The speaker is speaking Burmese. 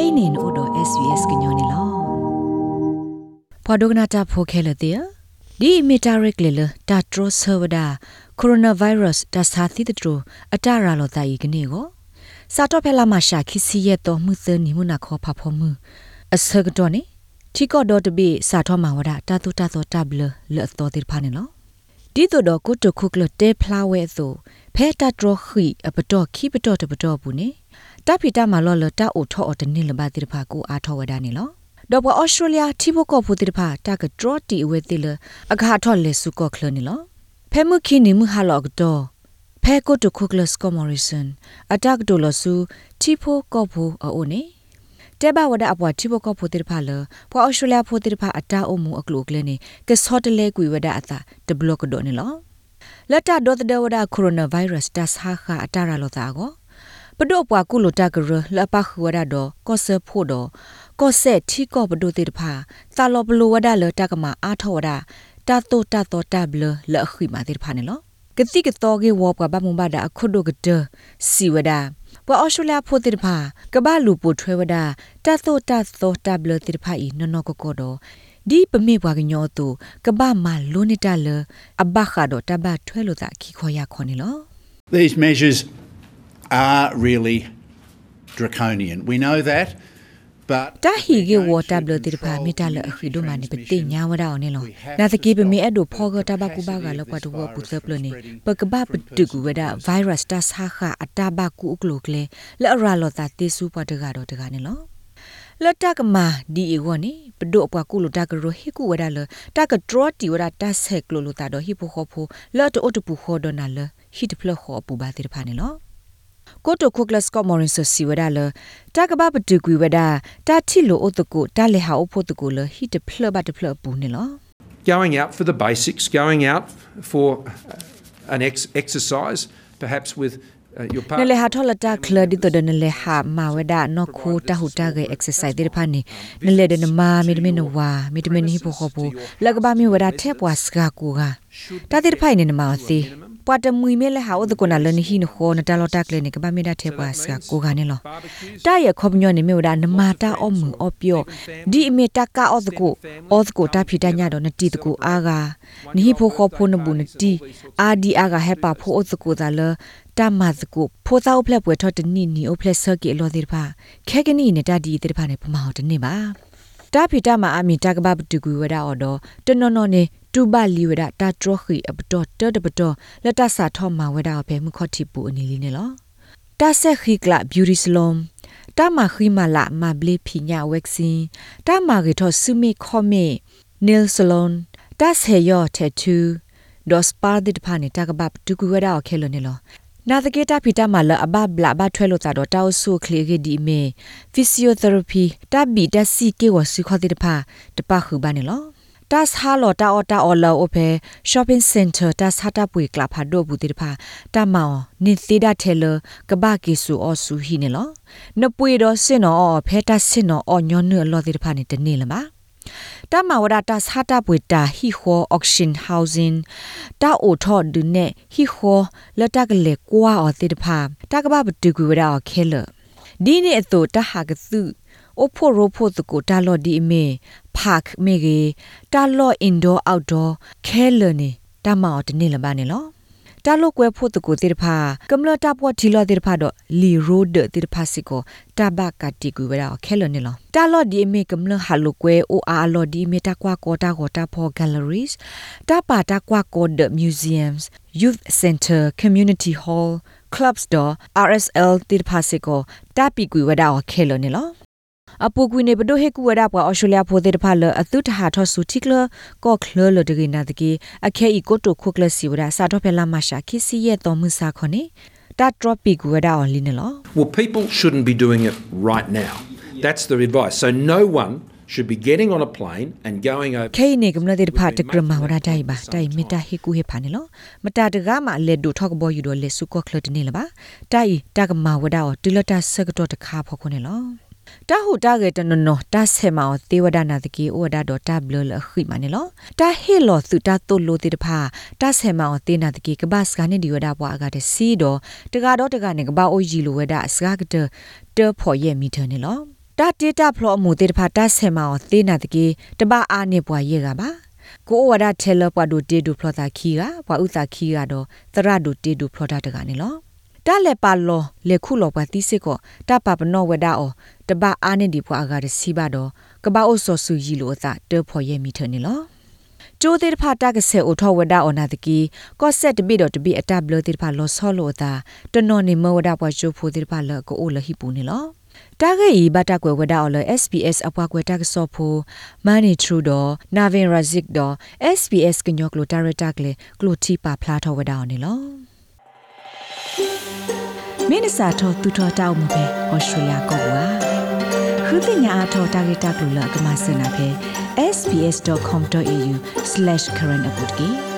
kainin odo svs gnyone lo phodogna ta phokhele te di metarik lele ta tro servada coronavirus ta sa thi tro atara lo ta yi gni go sa to phela ma sha khisi ye to mu se ni mu na kho pha pho mu asag do ne တီကောဒတ်ဘီစာထောမဝဒတာတူတာသောတဘလလော်တော်တိဖာနေလောဒီတို့တော့ကိုတခုကလတဲဖလာဝဲဆိုဖဲတာဒရခီအပတော်ခိပတော်တပတော်ဘူးနေ တဖီတာမလော်လတာအိုထောအတနေလဘတိဖာကိုအားထောဝဒနေလောတော့ဘောဩစတြေးလျတီဘကောဖူတိဖာတာကဒရတီဝဲတိလအခါထောလေစုကောခလနေလောဖဲမှုခိနေမှုဟာလော့တော့ဖဲကိုတခုကလစကောမော်ရီဆန်အတက်ဒိုလဆူတီဖိုကောဖူအိုနေတဲဘဝဒအပွားတိဘကဖိုတိဖာလပွာအော်စတြေးလျဖိုတိဖာအတာအုံမူအကလုကလနေကဆော့တလေကွေဝဒအတာတဘလကဒိုနေလောလက်တာဒေါ်တဒဝဒကိုရိုနာဗိုင်းရပ်စ်တဆာခအတာရလောတာကို ပဒိုပွားကုလိုတာကရလပခဝဒတော့ကောဆဖို့တော့ကောဆက်ထီကောပဒိုတိတဖာသာလောဘလိုဝဒလတကမာအာထောဝဒတာတိုတာတိုတာဘလလခိမာတိတဖာနေလောကတိကတော်ကေဝဘကဘမဘဒအခုဒိုကတစီဝဒပွာအော်စတြေးလျဖိုတိတဖာကဘာလူပိုထွဲဝဒတာသောတာသောတာဘလတိတဖာဤနော်နော်ကကောတော့ဒီပမေဘွားကညောတူကဘာမလိုနေတာလအဘခါတော့တဘထွဲလို့တာခိခေါ်ရခေါ်နေလော These measures are really draconian. We know that. But တာဟီကေဝတာဘလတိဖာမီတာလအခီဒိုမနိပတိညာဝဒါအောင်နေလောနာတကေပမေအဲ့ဒိုဖောကတာဘကူဘာကလောကွာတူဝပူသပလနေပကဘပတကူဝဒါဗိုင်းရပ်စ်တာဆာခအတာဘကူအကလုကလေလအရာလောတာတေဆူပတကတော့တကနေလောလတကမာဒီအေဝနေပဒိုအပွားကုလိုတကရိုဟီကူဝဒါလတကဒရတီဝဒါတဆက်ကလိုလိုတာ တော့ဟီပိုခေါဖိုလတ်အိုတပူခေါ်ဒနာလဟီတဖလခေါ်ပူပါတိဖာနေလောကိုတိုခုကလစကောမော်ရင်ဆစီဝဒါလတာကဘပတူကွေဝဒါတာတီလိုအိုတကိုတာလေဟာအိုဖို့တကိုလဟီတဖလဘတဖလပူနေလော going out for the basics, going out for an ex- exercise, perhaps with uh, your န partner. လေဟာထောလတာကလဒီတဒနလေဟာမာဝဒါနခိုတာဟူတာဂေ exercise ဒီဖာနီနလေဒနမာမီဒမီနဝါမီဒမီနီပိုခပူလကဘာမီဝဒါထဲပွားစကာကူကတာတိဖိုင်နေနမာစီ ပွာတမွီမဲလေဟာဥဒကနာလနီဟီနခိုနတလောတာကလေနေကဘာမီဒါထဲပွားစကာကူကနေလောတာရခေါပညောနေမြေဝဒါနမာတာအောမူအောပြောဒီအမီတကာအောဒကိုအောဒကိုတာဖီတညာတော့နတီတကူအာဂါနိဟိဖိုခဖိုနဘူးနတီအာဒီအာဂါဟေပါဖိုအောဒကိုဒါလတာမတ်ကိုဖိုးသောဖလက်ပွဲထော်တနီနီအိုဖလက်ဆာကီလောဒီဖာခဲကနီနေတာဒီတိဖာနေပမောက်တနေပါတာဖီတာမအမီတကဘပတူကူဝဒအော်တော့တနော်နော်နေ တူဘလီဝဒတာထရခီအပတော်တတပတော်လက်တဆာထောမဝဒအော်ဘဲမခော့တီပူအနေလေးနေလောတာဆက်ခီကလဘျူတီဆလုံတာမခီမလာမဘလီဖီညာဝက်ဆင်တာမဂေထောဆုမီခေါမေနီလ်ဆလွန်တာဆေယောတက်တူဒေါ်စပါဒီတဖာနေတာကဘပတူကူဝဒအော်ခဲလို့နေလောနာသကေတာဖီတာမလအဘဘလာဘထွဲလို့တာတော့တောက်ဆုခလီဂေဒီမေဖီဆီယိုသီရပီတဘီတစီကေဝဆုခတိတဖာတပခုဘာနေလော တာစဟာလောတာအော်တာအော်လောအဖေ shopping center တာစဟာတာပွေကလာဖာဒိုဘူးတိတဖာတာမောင်နိသီဒထဲလကဘာကေဆူအောဆူဟီနေလောနပွေတော့စင်နော်ဖဲတာစင်နော်အော်ညောနွေလောတိတဖာနေတနေလပါတမဝဒတာစာတာပွေတာဟီခော auction housing တာအိုထော့ဒုနေဟီခောလတကလေကွာအော်တိတဖာတကဘဘတူကူဝဒအော်ခဲလဒီနေအတူတဟာကစု အိုဖိုရိုဖိုတကိုတာလော်ဒီမေဖာက်မေဂေတာလော်အင်ဒိုအောက်ဒိုခဲလနေတမအော်တနေလပါနေလောတာလုကွဲဖို့တကူတိတဖာကမ္လတာပွားတီလောတိတဖာတော့လီရိုဒတိတဖာစီကိုတဘကတိကူဝရခဲလနေလောတာလောဒီမေကမ္လဟာလုကွဲအိုအာလောဒီမေတာကွာကောတာကောတာဖော galleries တာပါတာကွာကောဒ museums youth center community hall clubs do rsl တိတဖာစီကိုတာပီကူဝရခဲလနေလော အပူကွေနေဘဒိုဟေကူဝဒပွားအော်စတြေးလျဖိုတဲ့တဖာလအသုတဟာထောဆူတိကလကောခလလဒဂိနာတကေအခဲဤကိုတိုခုကလစီဝဒစာတော့ဖဲလာမရှာခိစီရဲ့တော်မှုစာခနေတာဒရော့ပီကူဝဒအော်လင်းနော် Well, people shouldn't be doing it right now. That's the advice. So no one should be getting on a plane and going over. ခဲနေကမလတဲ့တဖာတကရမဝဒတိုင်ပါတိုင်မီတာဟေကူဟေဖာနေလောမတာတကားမှာလက်ဒိုထောက်ဘောယူတော့လက်စုကောခလတနေလပါတိုင်တကမဝဒအော်တူလတာဆကတော့တခါဖော်ခွနေလော တာဟုတာကေတနနတာဆေမောသေဝဒနာတကေဩဒါဒတာဘလလခိမနေလောတာဟေလောသုတာတုလိုတေတဖာတာဆေမောသေနာတကေကဘတ်စကနေဒီဝဒဘွားကတဲ့စီတော့တကာတော့တကနေကဘာအိုဂျီလိုဝဒစကာကတတဖော်ရဲ့မီထနေလောတတာတေတာဖလောအမှုတေတဖာတာဆဲမောသေနာတကေတပအားနေပွားရေကပါကိုဝဒထဲလပွားဒိုတေဒူဖလောတာခီကပွာဥတာခီကတော့သရဒိုတေဒူဖလောတာတကနေလော တာလက်ပါလောလေခုလောပွားတိစစ်ကောတပပနောဝဒအောတပအားနေဒီပွားအကားစီပါတော့ကပအိုဆောဆူကြီးလိုအတာတေဖော်ရဲ့မိထနေလောကျိုးသေးတဖာတကဆဲအိုထောဝဒအောနာတကီကော့ဆက်တပိတော့တပိအတပ်ဘလသေးတဖာလောဆောလိုတာတနော်နေမဝဒပွားချိုးဖိုသေးတဖာလကိုအိုလဟိပူနေလောတာဂေဤဘတာကွယ်ဝဒအော်လ SPS အပွားကွယ်တက်ဆော့ဖိုမန်နီထရူဒိုနာဗင်ရာဇစ်ဒို SPS ကညောကလိုတာရတက်လေကလိုတီပါဖလာထောဝဒအော်နေလော မင်းစာထောသူထောတောက်မှုပဲဩစတြေးလျကောကွာခုတင်ညာအထောတာဂေတက်လိုလကမစနာပဲ sbs.com.au/current update